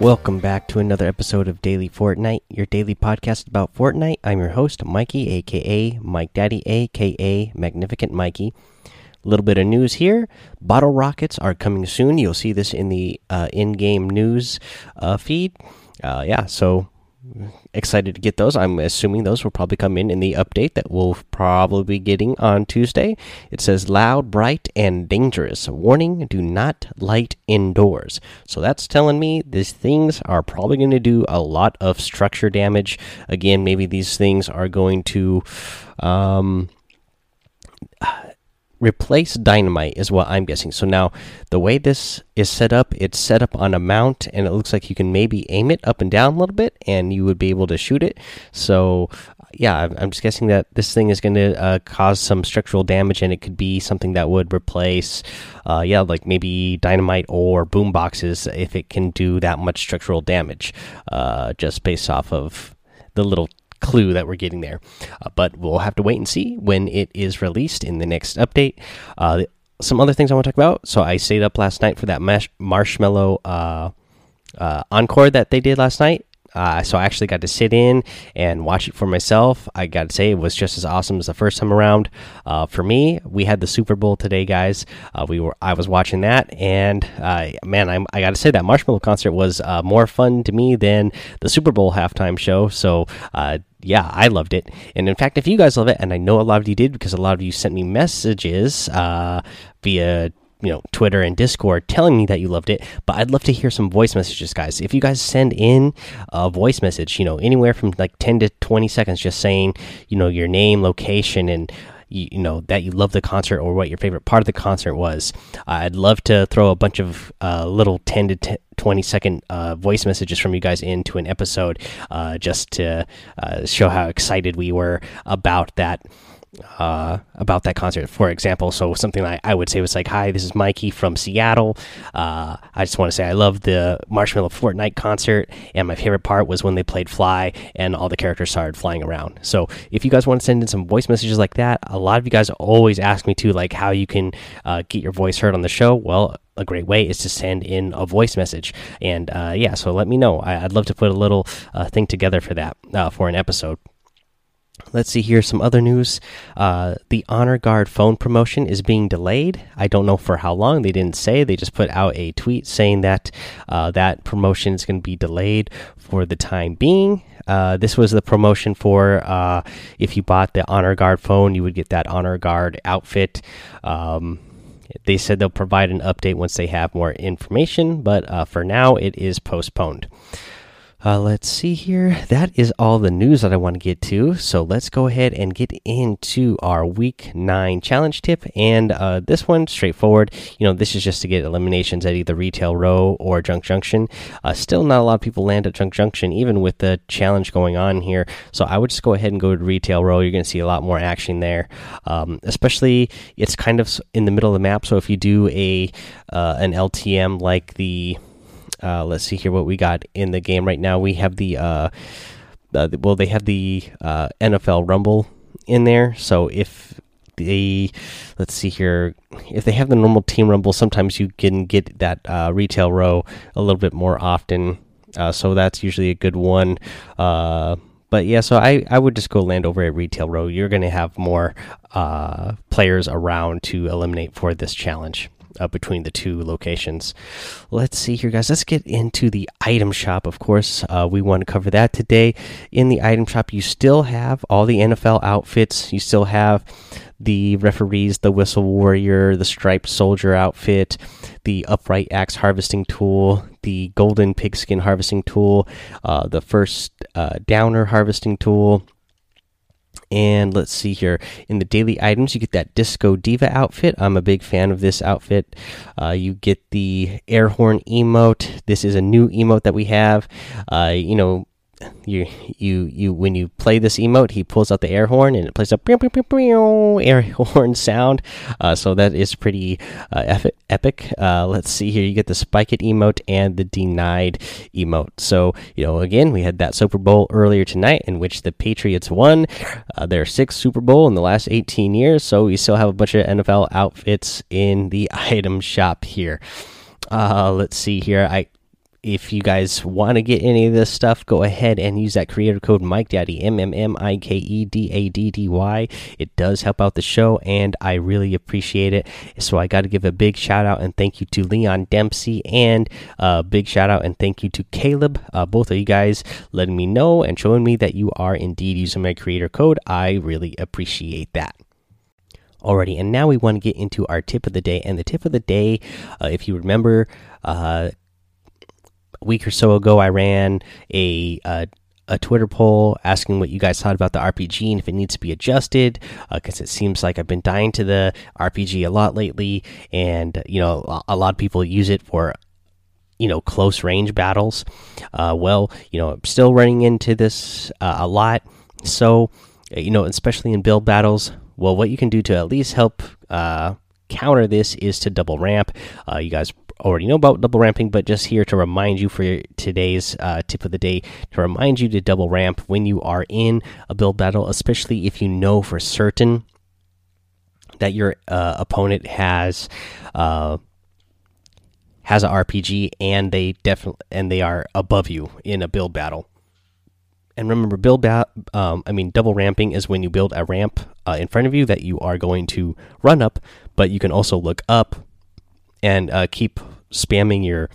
Welcome back to another episode of Daily Fortnite, your daily podcast about Fortnite. I'm your host, Mikey, aka Mike Daddy, aka Magnificent Mikey. A little bit of news here bottle rockets are coming soon. You'll see this in the uh, in game news uh, feed. Uh, yeah, so excited to get those. I'm assuming those will probably come in in the update that we'll probably be getting on Tuesday. It says loud, bright, and dangerous. Warning: Do not light indoors. So that's telling me these things are probably going to do a lot of structure damage. Again, maybe these things are going to. Um, replace dynamite is what I'm guessing. So now the way this is set up, it's set up on a mount and it looks like you can maybe aim it up and down a little bit and you would be able to shoot it. So yeah, I'm just guessing that this thing is going to uh, cause some structural damage and it could be something that would replace uh, yeah, like maybe dynamite or boom boxes if it can do that much structural damage uh, just based off of the little clue that we're getting there. Uh, but we'll have to wait and see when it is released in the next update. Uh, some other things I want to talk about. So I stayed up last night for that Marshmello uh, uh, encore that they did last night. Uh, so I actually got to sit in and watch it for myself. I got to say it was just as awesome as the first time around. Uh, for me, we had the Super Bowl today, guys. Uh, we were I was watching that, and uh, man, I'm, i got to say that Marshmello concert was uh, more fun to me than the Super Bowl halftime show. So uh, yeah, I loved it. And in fact, if you guys love it, and I know a lot of you did because a lot of you sent me messages uh, via you know Twitter and Discord telling me that you loved it, but I'd love to hear some voice messages, guys. If you guys send in a voice message, you know anywhere from like ten to twenty seconds, just saying you know your name, location, and you, know that you love the concert or what your favorite part of the concert was. I'd love to throw a bunch of uh, little ten to 20 second uh, voice messages from you guys into an episode, uh, just to uh, show how excited we were about that uh, about that concert. For example, so something I, I would say was like, "Hi, this is Mikey from Seattle. Uh, I just want to say I love the Marshmello Fortnite concert, and my favorite part was when they played Fly and all the characters started flying around." So, if you guys want to send in some voice messages like that, a lot of you guys always ask me to like how you can uh, get your voice heard on the show. Well, a great way is to send in a voice message. And uh, yeah, so let me know. I, would love to put a little uh, thing together for that uh, for an episode. Let's see here some other news. Uh, the Honor Guard phone promotion is being delayed. I don't know for how long. They didn't say. They just put out a tweet saying that uh, that promotion is going to be delayed for the time being. Uh, this was the promotion for uh, if you bought the Honor Guard phone, you would get that Honor Guard outfit. Um, they said they'll provide an update once they have more information, but uh, for now, it is postponed. Uh, let's see here. That is all the news that I want to get to. So let's go ahead and get into our week nine challenge tip. And uh, this one, straightforward. You know, this is just to get eliminations at either Retail Row or Junk Junction. Uh, still, not a lot of people land at Junk Junction, even with the challenge going on here. So I would just go ahead and go to Retail Row. You're going to see a lot more action there. Um, especially, it's kind of in the middle of the map. So if you do a uh, an LTM like the uh, let's see here what we got in the game right now. We have the uh, uh, well, they have the uh, NFL Rumble in there. So if they, let's see here, if they have the normal Team Rumble, sometimes you can get that uh, retail row a little bit more often. Uh, so that's usually a good one. Uh, but yeah, so I, I would just go land over at retail row. You're going to have more uh, players around to eliminate for this challenge uh, between the two locations. Let's see here, guys. Let's get into the item shop. Of course, uh, we want to cover that today. In the item shop, you still have all the NFL outfits. You still have the referees, the whistle warrior, the striped soldier outfit, the upright axe harvesting tool, the golden pigskin harvesting tool, uh, the first uh, downer harvesting tool and let's see here in the daily items, you get that Disco Diva outfit. I'm a big fan of this outfit. Uh, you get the air horn emote. This is a new emote that we have. Uh, you know, you you you when you play this emote he pulls out the air horn and it plays a air horn sound. Uh, so that is pretty uh, epic. Uh, let's see here. You get the spike it emote and the denied emote. So you know again we had that super bowl earlier tonight in which the patriots won uh, their sixth super bowl in the last 18 years. So we still have a bunch of nfl outfits in the item shop here. Uh, let's see here. I if you guys want to get any of this stuff, go ahead and use that creator code Mike Daddy M M M I K E D A D D Y. It does help out the show, and I really appreciate it. So I got to give a big shout out and thank you to Leon Dempsey, and a big shout out and thank you to Caleb. Uh, both of you guys letting me know and showing me that you are indeed using my creator code. I really appreciate that already. And now we want to get into our tip of the day. And the tip of the day, uh, if you remember, uh, week or so ago, I ran a a Twitter poll asking what you guys thought about the RPG and if it needs to be adjusted. Because uh, it seems like I've been dying to the RPG a lot lately, and you know a lot of people use it for you know close range battles. Uh, well, you know, I'm still running into this uh, a lot, so you know, especially in build battles. Well, what you can do to at least help uh, counter this is to double ramp. Uh, you guys already know about double ramping, but just here to remind you for today's uh, tip of the day to remind you to double ramp when you are in a build battle, especially if you know for certain that your uh, opponent has uh, has an RPG and they definitely and they are above you in a build battle. And remember, build bat. Um, I mean, double ramping is when you build a ramp uh, in front of you that you are going to run up, but you can also look up and uh, keep spamming your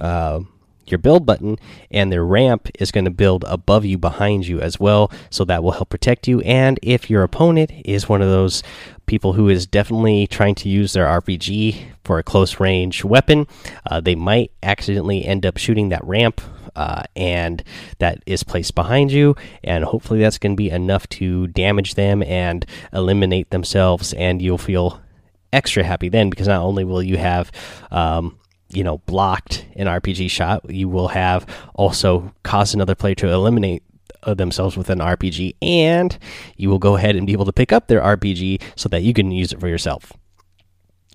uh, your build button, and the ramp is going to build above you, behind you as well. So that will help protect you. And if your opponent is one of those people who is definitely trying to use their RPG for a close range weapon, uh, they might accidentally end up shooting that ramp. Uh, and that is placed behind you, and hopefully that's going to be enough to damage them and eliminate themselves, and you'll feel extra happy then because not only will you have um, you know blocked an RPG shot, you will have also caused another player to eliminate uh, themselves with an RPG, and you will go ahead and be able to pick up their RPG so that you can use it for yourself.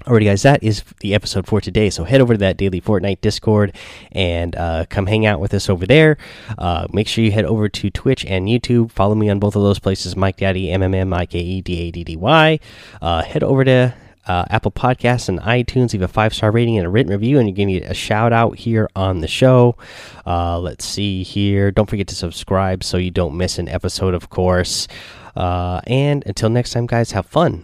Alrighty, guys, that is the episode for today. So head over to that daily Fortnite Discord and uh, come hang out with us over there. Uh, make sure you head over to Twitch and YouTube. Follow me on both of those places, Mike Daddy, M M M I K E D A D D Y. Uh, head over to uh, Apple Podcasts and iTunes. Leave a five star rating and a written review, and you're going to get a shout out here on the show. Uh, let's see here. Don't forget to subscribe so you don't miss an episode, of course. Uh, and until next time, guys, have fun,